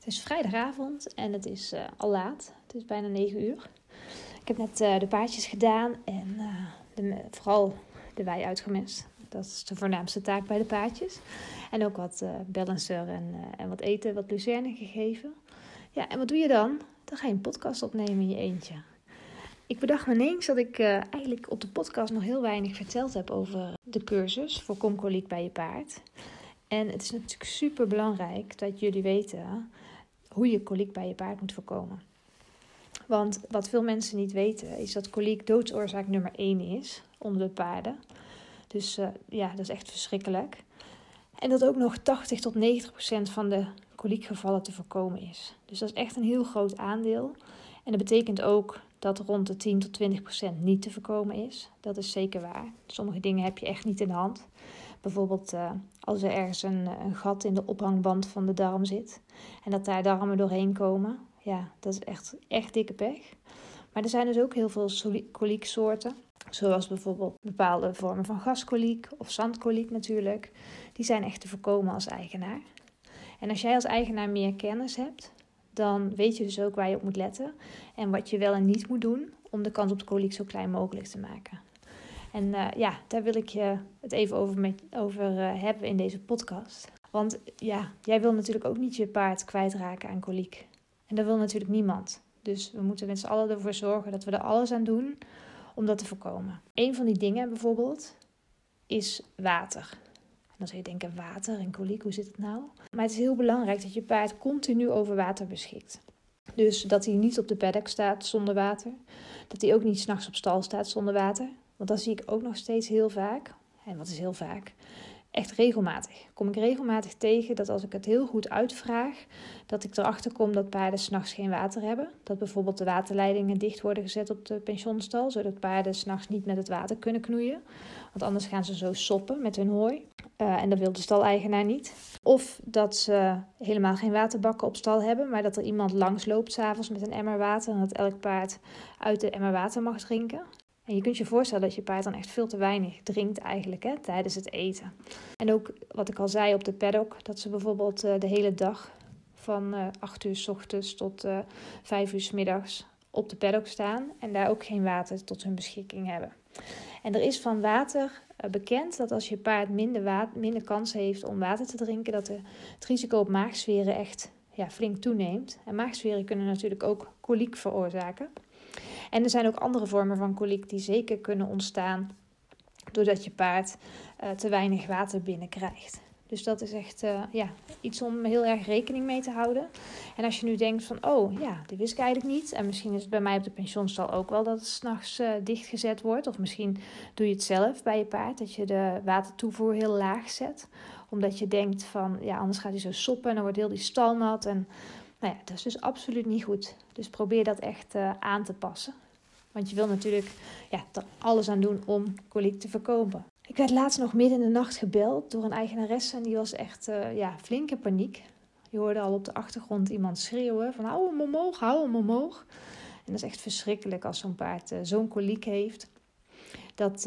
Het is vrijdagavond en het is uh, al laat. Het is bijna 9 uur. Ik heb net uh, de paardjes gedaan en uh, de, vooral de wei uitgemest. Dat is de voornaamste taak bij de paardjes. En ook wat balancer en, en wat eten, wat lucerne gegeven. Ja, en wat doe je dan? Dan ga je een podcast opnemen in je eentje. Ik bedacht me ineens dat ik eigenlijk op de podcast nog heel weinig verteld heb over de cursus voor komkoliek bij je paard. En het is natuurlijk super belangrijk dat jullie weten hoe je koliek bij je paard moet voorkomen. Want wat veel mensen niet weten is dat koliek doodsoorzaak nummer 1 is onder de paarden. Dus uh, ja, dat is echt verschrikkelijk. En dat ook nog 80 tot 90 procent van de koliekgevallen te voorkomen is. Dus dat is echt een heel groot aandeel. En dat betekent ook dat rond de 10 tot 20 procent niet te voorkomen is. Dat is zeker waar. Sommige dingen heb je echt niet in de hand. Bijvoorbeeld uh, als er ergens een, een, gat in de ophangband van de darm zit en dat daar darmen doorheen komen. Ja, dat is echt, echt dikke pech. Maar er zijn dus ook heel veel kolieksoorten. Zoals bijvoorbeeld bepaalde vormen van gaskoliek of zandkoliek natuurlijk. Die zijn echt te voorkomen als eigenaar. En als jij als eigenaar meer kennis hebt, dan weet je dus ook waar je op moet letten. En wat je wel en niet moet doen om de kans op de koliek zo klein mogelijk te maken. En uh, ja, daar wil ik je het even over, met, over uh, hebben in deze podcast. Want ja, jij wil natuurlijk ook niet je paard kwijtraken aan koliek. En dat wil natuurlijk niemand. Dus we moeten met z'n allen ervoor zorgen dat we er alles aan doen om dat te voorkomen. Een van die dingen bijvoorbeeld is water. En dan zou je denken, water en koliek, hoe zit het nou? Maar het is heel belangrijk dat je paard continu over water beschikt. Dus dat hij niet op de paddock staat zonder water. Dat hij ook niet s'nachts op stal staat zonder water. Want dat zie ik ook nog steeds heel vaak. En wat is heel vaak? Echt regelmatig. Kom ik regelmatig tegen dat als ik het heel goed uitvraag, dat ik erachter kom dat paarden s'nachts geen water hebben. Dat bijvoorbeeld de waterleidingen dicht worden gezet op de pensionstal, zodat paarden s'nachts niet met het water kunnen knoeien. Want anders gaan ze zo soppen met hun hooi. Uh, en dat wil de staleigenaar niet. Of dat ze helemaal geen waterbakken op stal hebben, maar dat er iemand langs loopt s'avonds met een emmer water en dat elk paard uit de emmer water mag drinken. En je kunt je voorstellen dat je paard dan echt veel te weinig drinkt eigenlijk hè, tijdens het eten. En ook wat ik al zei op de paddock, dat ze bijvoorbeeld uh, de hele dag van uh, 8 uur s ochtends tot uh, 5 uur s middags op de paddock staan en daar ook geen water tot hun beschikking hebben. En er is van water bekend dat als je paard minder, minder kans heeft om water te drinken, dat het risico op maagzweren echt ja, flink toeneemt. En maagzweren kunnen natuurlijk ook koliek veroorzaken. En er zijn ook andere vormen van koliek die zeker kunnen ontstaan doordat je paard uh, te weinig water binnenkrijgt. Dus dat is echt uh, ja, iets om heel erg rekening mee te houden. En als je nu denkt van, oh ja, dit wist ik eigenlijk niet. En misschien is het bij mij op de pensionstal ook wel dat het s'nachts uh, dichtgezet wordt. Of misschien doe je het zelf bij je paard, dat je de watertoevoer heel laag zet. Omdat je denkt van, ja, anders gaat hij zo soppen en dan wordt heel die stal nat. En nou ja, dat is dus absoluut niet goed. Dus probeer dat echt uh, aan te passen. Want je wil natuurlijk ja, er alles aan doen om koliek te voorkomen. Ik werd laatst nog midden in de nacht gebeld door een eigenaresse en die was echt uh, ja, flinke paniek. Je hoorde al op de achtergrond iemand schreeuwen van hou hem omhoog, hou hem omhoog. En dat is echt verschrikkelijk als zo'n paard uh, zo'n koliek heeft. Dat,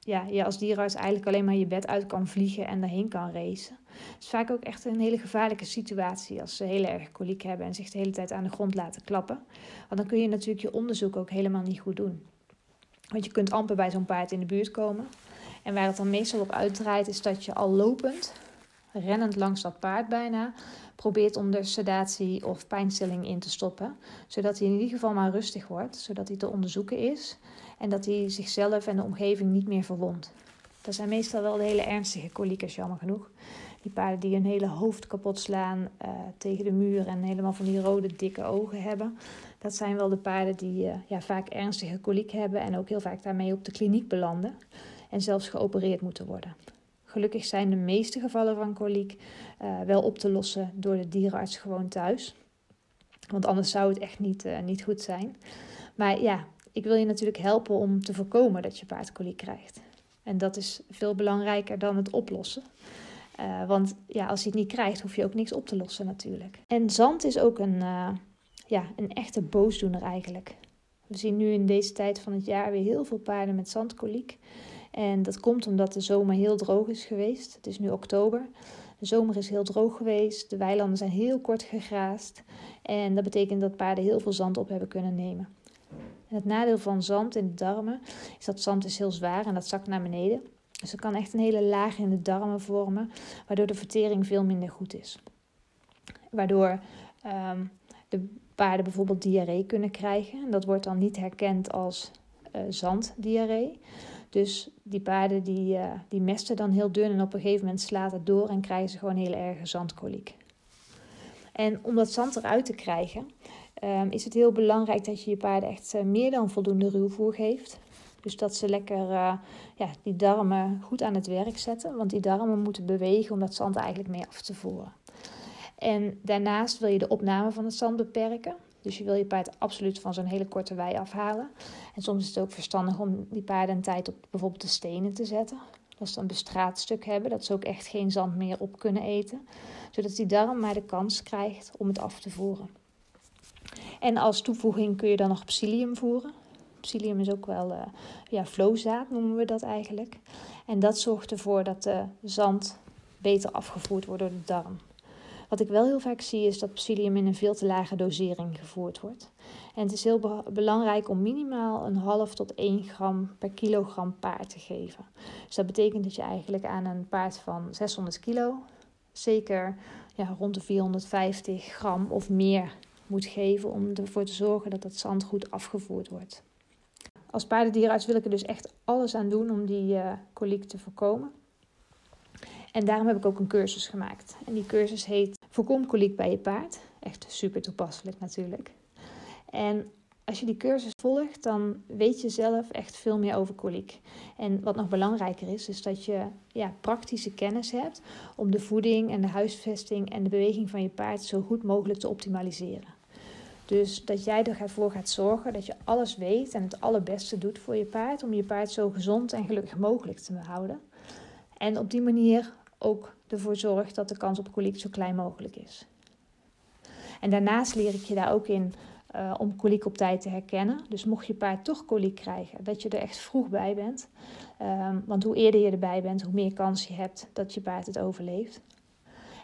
ja, je als dierenarts eigenlijk alleen maar je bed uit kan vliegen en daarheen kan racen. Het is vaak ook echt een hele gevaarlijke situatie als ze heel erg koliek hebben en zich de hele tijd aan de grond laten klappen. Want dan kun je natuurlijk je onderzoek ook helemaal niet goed doen. Want je kunt amper bij zo'n paard in de buurt komen. En waar het dan meestal op uitdraait is dat je al lopend, rennend langs dat paard bijna, probeert om er sedatie of pijnstilling in te stoppen. Zodat hij in ieder geval maar rustig wordt, zodat hij te onderzoeken is en dat hij zichzelf en de omgeving niet meer verwondt. Dat zijn meestal wel de hele ernstige koliekers, jammer genoeg. Die paarden die hun hele hoofd kapot slaan uh, tegen de muur en helemaal van die rode dikke ogen hebben. Dat zijn wel de paarden die uh, ja, vaak ernstige koliek hebben en ook heel vaak daarmee op de kliniek belanden. En zelfs geopereerd moeten worden. Gelukkig zijn de meeste gevallen van koliek uh, wel op te lossen door de dierenarts gewoon thuis. Want anders zou het echt niet, niet goed zijn. Maar ja, ik wil je natuurlijk helpen om te voorkomen dat je paard krijgt. En dat is veel belangrijker dan het oplossen. Uh, want ja, als je het niet krijgt, hoef je ook niks op te lossen natuurlijk. En zand is ook een, ja, een echte boosdoener eigenlijk. We zien nu in deze tijd van het jaar weer heel veel paarden met zandkoliek. En dat komt omdat de zomer heel droog is geweest. Het is nu oktober. De zomer is heel droog geweest. De weilanden zijn heel kort gegraasd. En dat betekent dat paarden heel veel zand op hebben kunnen nemen. En het nadeel van zand in de darmen is dat zand is heel zwaar en dat zakt naar beneden. Dus er kan echt een hele laag in de darmen vormen, waardoor de vertering veel minder goed is. Waardoor um, de paarden bijvoorbeeld diarree kunnen krijgen. En dat wordt dan niet herkend als uh, zanddiarree. Dus die paarden die, uh, die mesten dan heel dun en op een gegeven moment slaat het door en krijgen ze gewoon heel erg zandkoliek. En om dat zand eruit te krijgen, um, is het heel belangrijk dat je je paarden echt uh, meer dan voldoende ruwvoer geeft. Dus dat ze lekker uh, ja, die darmen goed aan het werk zetten. Want die darmen moeten bewegen om dat zand eigenlijk mee af te voeren. En daarnaast wil je de opname van het zand beperken. Dus je wil je paard absoluut van zo'n hele korte wei afhalen. En soms is het ook verstandig om die paarden een tijd op bijvoorbeeld de stenen te zetten. Dat ze een bestraat stuk hebben, dat ze ook echt geen zand meer op kunnen eten. Zodat die darm maar de kans krijgt om het af te voeren. En als toevoeging kun je dan nog psyllium voeren. Psyllium is ook wel uh, ja, flowzaad, noemen we dat eigenlijk. En dat zorgt ervoor dat de zand beter afgevoerd wordt door de darm. Wat ik wel heel vaak zie is dat psyllium in een veel te lage dosering gevoerd wordt. En het is heel belangrijk om minimaal een half tot 1 gram per kilogram paard te geven. Dus dat betekent dat je eigenlijk aan een paard van 600 kilo zeker ja, rond de 450 gram of meer moet geven om ervoor te zorgen dat het zand goed afgevoerd wordt. Als paardendierenarts wil ik er dus echt alles aan doen om die uh, koliek te voorkomen. En daarom heb ik ook een cursus gemaakt. En die cursus heet Voorkom koliek bij je paard. Echt super toepasselijk natuurlijk. En als je die cursus volgt, dan weet je zelf echt veel meer over koliek. En wat nog belangrijker is, is dat je ja, praktische kennis hebt om de voeding en de huisvesting en de beweging van je paard zo goed mogelijk te optimaliseren. Dus dat jij ervoor gaat zorgen dat je alles weet en het allerbeste doet voor je paard om je paard zo gezond en gelukkig mogelijk te houden. En op die manier ook ervoor zorgt dat de kans op koliek zo klein mogelijk is. En daarnaast leer ik je daar ook in uh, om koliek op tijd te herkennen. Dus mocht je paard toch koliek krijgen, dat je er echt vroeg bij bent. Um, want hoe eerder je erbij bent, hoe meer kans je hebt dat je paard het overleeft.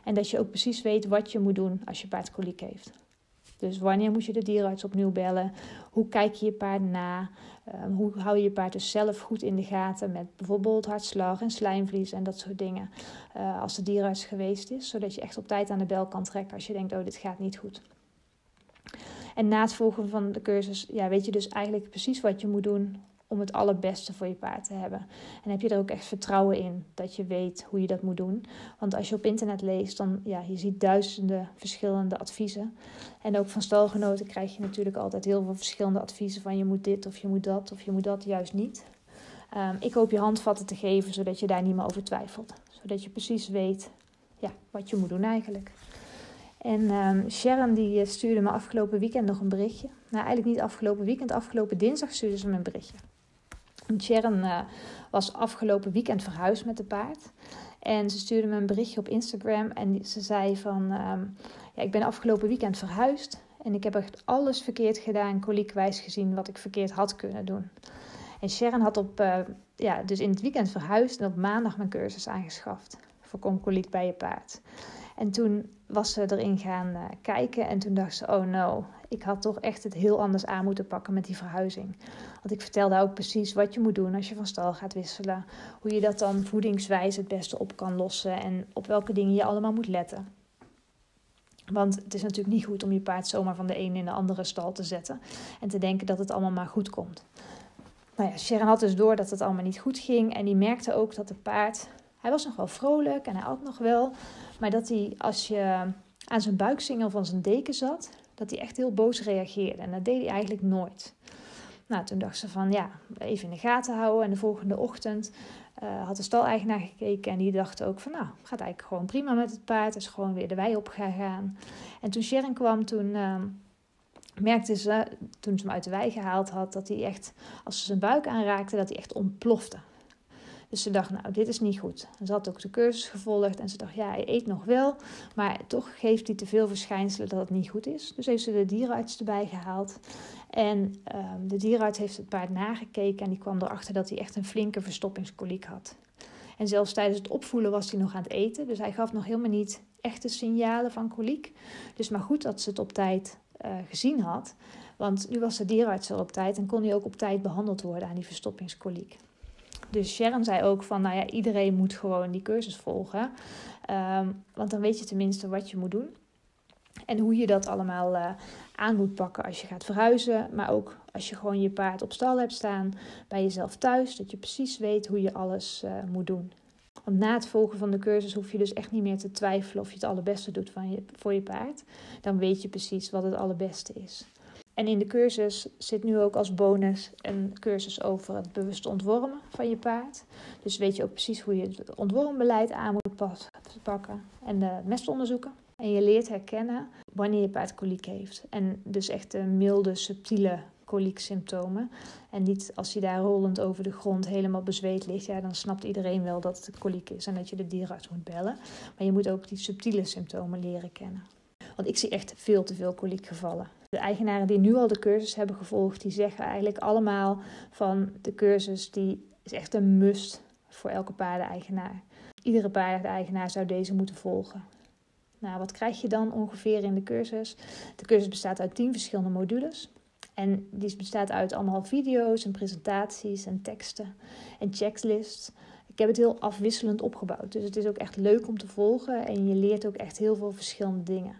En dat je ook precies weet wat je moet doen als je paard koliek heeft. Dus wanneer moet je de dierenarts opnieuw bellen? Hoe kijk je je paard na? Um, hoe hou je je paard dus zelf goed in de gaten met bijvoorbeeld hartslag en slijmvlies en dat soort dingen. Uh, als de dierenarts geweest is, zodat je echt op tijd aan de bel kan trekken als je denkt, oh dit gaat niet goed. En na het volgen van de cursus ja, weet je dus eigenlijk precies wat je moet doen om het allerbeste voor je paard te hebben. En heb je er ook echt vertrouwen in dat je weet hoe je dat moet doen. Want als je op internet leest, dan ja, je ziet duizenden verschillende adviezen. En ook van stalgenoten krijg je natuurlijk altijd heel veel verschillende adviezen van je moet dit of je moet dat of je moet dat juist niet. Um, ik hoop je handvatten te geven zodat je daar niet meer over twijfelt. Zodat je precies weet ja, wat je moet doen eigenlijk. En um, Sharon die eh, stuurde me afgelopen weekend nog een berichtje. Nou, eigenlijk niet afgelopen weekend, afgelopen dinsdag stuurde ze me een berichtje. Sharon uh, was afgelopen weekend verhuisd met de paard. En ze stuurde me een berichtje op Instagram en ze zei van... Um, ja, ik ben afgelopen weekend verhuisd en ik heb echt alles verkeerd gedaan, koliekwijs gezien, wat ik verkeerd had kunnen doen. En Sharon had op, uh, ja, dus in het weekend verhuisd en op maandag mijn cursus aangeschaft. Voorkom koliek bij je paard. En toen was ze erin gaan uh, kijken en toen dacht ze, oh no, ik had toch echt het heel anders aan moeten pakken met die verhuizing. Want ik vertelde ook precies wat je moet doen als je van stal gaat wisselen. Hoe je dat dan voedingswijs het beste op kan lossen en op welke dingen je allemaal moet letten. Want het is natuurlijk niet goed om je paard zomaar van de ene in de andere stal te zetten en te denken dat het allemaal maar goed komt. Nou ja, Sharon had dus door dat het allemaal niet goed ging en die merkte ook dat het paard, hij was nog wel vrolijk en hij at nog wel, maar dat hij als je aan zijn buiksingel van zijn deken zat, dat hij echt heel boos reageerde. En dat deed hij eigenlijk nooit. Nou, toen dacht ze van ja, even in de gaten houden. En de volgende ochtend uh, had de staleigenaar gekeken en die dacht ook van nou, gaat eigenlijk gewoon prima met het paard. Is gewoon weer de wei op gegaan. En toen Sharon kwam, toen uh, merkte ze, toen ze hem uit de wei gehaald had, dat hij echt, als ze zijn buik aanraakte, dat hij echt ontplofte. Dus ze dacht, nou, dit is niet goed. Ze had ook de cursus gevolgd en ze dacht, ja, hij eet nog wel, maar toch geeft hij te veel verschijnselen dat het niet goed is. Dus heeft ze de dierenarts erbij gehaald. En um, de dierenarts heeft het paard nagekeken en die kwam erachter dat hij echt een flinke verstoppingskoliek had. En zelfs tijdens het opvoelen was hij nog aan het eten, dus hij gaf nog helemaal niet echte signalen van koliek. Dus maar goed dat ze het op tijd uh, gezien had. Want nu was de dierenarts er op tijd en kon hij ook op tijd behandeld worden aan die verstoppingskoliek. Dus Sharon zei ook van, nou ja, iedereen moet gewoon die cursus volgen. Um, want dan weet je tenminste wat je moet doen. En hoe je dat allemaal uh, aan moet pakken als je gaat verhuizen. Maar ook als je gewoon je paard op stal hebt staan bij jezelf thuis. Dat je precies weet hoe je alles uh, moet doen. Want na het volgen van de cursus hoef je dus echt niet meer te twijfelen of je het allerbeste doet van je, voor je paard. Dan weet je precies wat het allerbeste is. En in de cursus zit nu ook als bonus een cursus over het bewust ontwormen van je paard. Dus weet je ook precies hoe je het ontwormbeleid aan moet pakken en de mestonderzoeken. En je leert herkennen wanneer je paard koliek heeft. En dus echt de milde, subtiele kolieksymptomen. En niet als hij daar rollend over de grond helemaal bezweet ligt. Ja, dan snapt iedereen wel dat het koliek is en dat je de dierenarts moet bellen. Maar je moet ook die subtiele symptomen leren kennen. Want ik zie echt veel te veel koliekgevallen. De eigenaren die nu al de cursus hebben gevolgd, die zeggen eigenlijk allemaal van de cursus die is echt een must voor elke paardeneigenaar. Iedere paardeneigenaar zou deze moeten volgen. Nou, wat krijg je dan ongeveer in de cursus? De cursus bestaat uit tien verschillende modules. En die bestaat uit allemaal video's en presentaties en teksten en checklists. Ik heb het heel afwisselend opgebouwd. Dus het is ook echt leuk om te volgen en je leert ook echt heel veel verschillende dingen.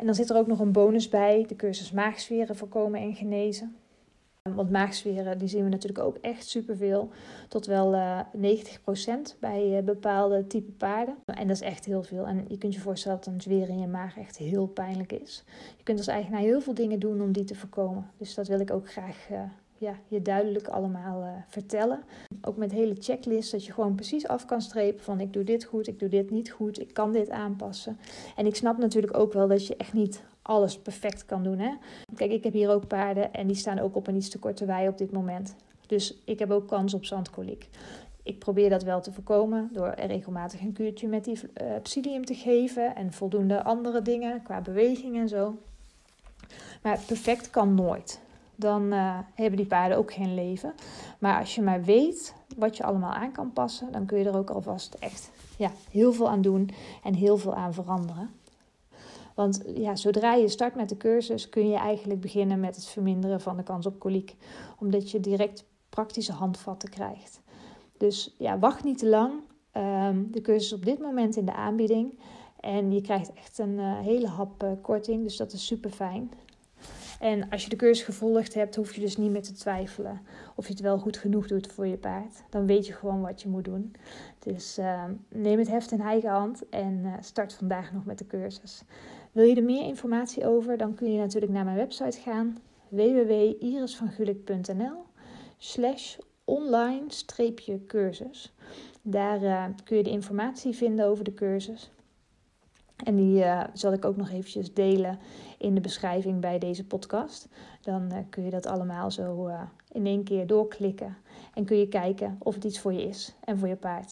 En dan zit er ook nog een bonus bij, de cursus maagsferen voorkomen en genezen. Want maagsferen die zien we natuurlijk ook echt superveel. Tot wel uh, eh, 90% bij uh, bepaalde type paarden. En dat is echt heel veel. En je kunt je voorstellen dat een zweer in je maag echt heel pijnlijk is. Je kunt als eigenaar heel veel dingen doen om die te voorkomen. Dus dat wil ik ook graag uh, ja, je duidelijk allemaal vertellen. Ook met hele checklists, dat je gewoon precies af kan strepen van ik doe dit goed, ik doe dit niet goed, ik kan dit aanpassen. En ik snap natuurlijk ook wel dat je echt niet alles perfect kan doen. Hè? Kijk, ik heb hier ook paarden en die staan ook op een iets te korte wei op dit moment. Dus ik heb ook kans op zandkoliek. Ik probeer dat wel te voorkomen door er regelmatig een kuurtje met die uh, psyllium te geven en voldoende andere dingen qua beweging en zo. Maar perfect kan nooit. Dan uh, hebben die paarden ook geen leven. Maar als je maar weet wat je allemaal aan kan passen, dan kun je er ook alvast echt ja, heel veel aan doen en heel veel aan veranderen. Want ja, zodra je start met de cursus kun je eigenlijk beginnen met het verminderen van de kans op koliek. Omdat je direct praktische handvatten krijgt. Dus ja, wacht niet te lang. Um, de cursus is op dit moment in de aanbieding. En je krijgt echt een uh, hele hap uh, korting, dus dat is super fijn. En als je de cursus gevolgd hebt, hoef je dus niet meer te twijfelen of je het wel goed genoeg doet voor je paard. Dan weet je gewoon wat je moet doen. Dus uh, neem het heft in eigen hand en uh, start vandaag nog met de cursus. Wil je er meer informatie over, dan kun je natuurlijk naar mijn website gaan www.irisvangulik.nl slash online-cursus. Daar uh, kun je de informatie vinden over de cursus. En die uh, zal ik ook nog eventjes delen in de beschrijving bij deze podcast. Dan uh, kun je dat allemaal zo in één keer doorklikken. En kun je kijken of het iets voor je is en voor je paard.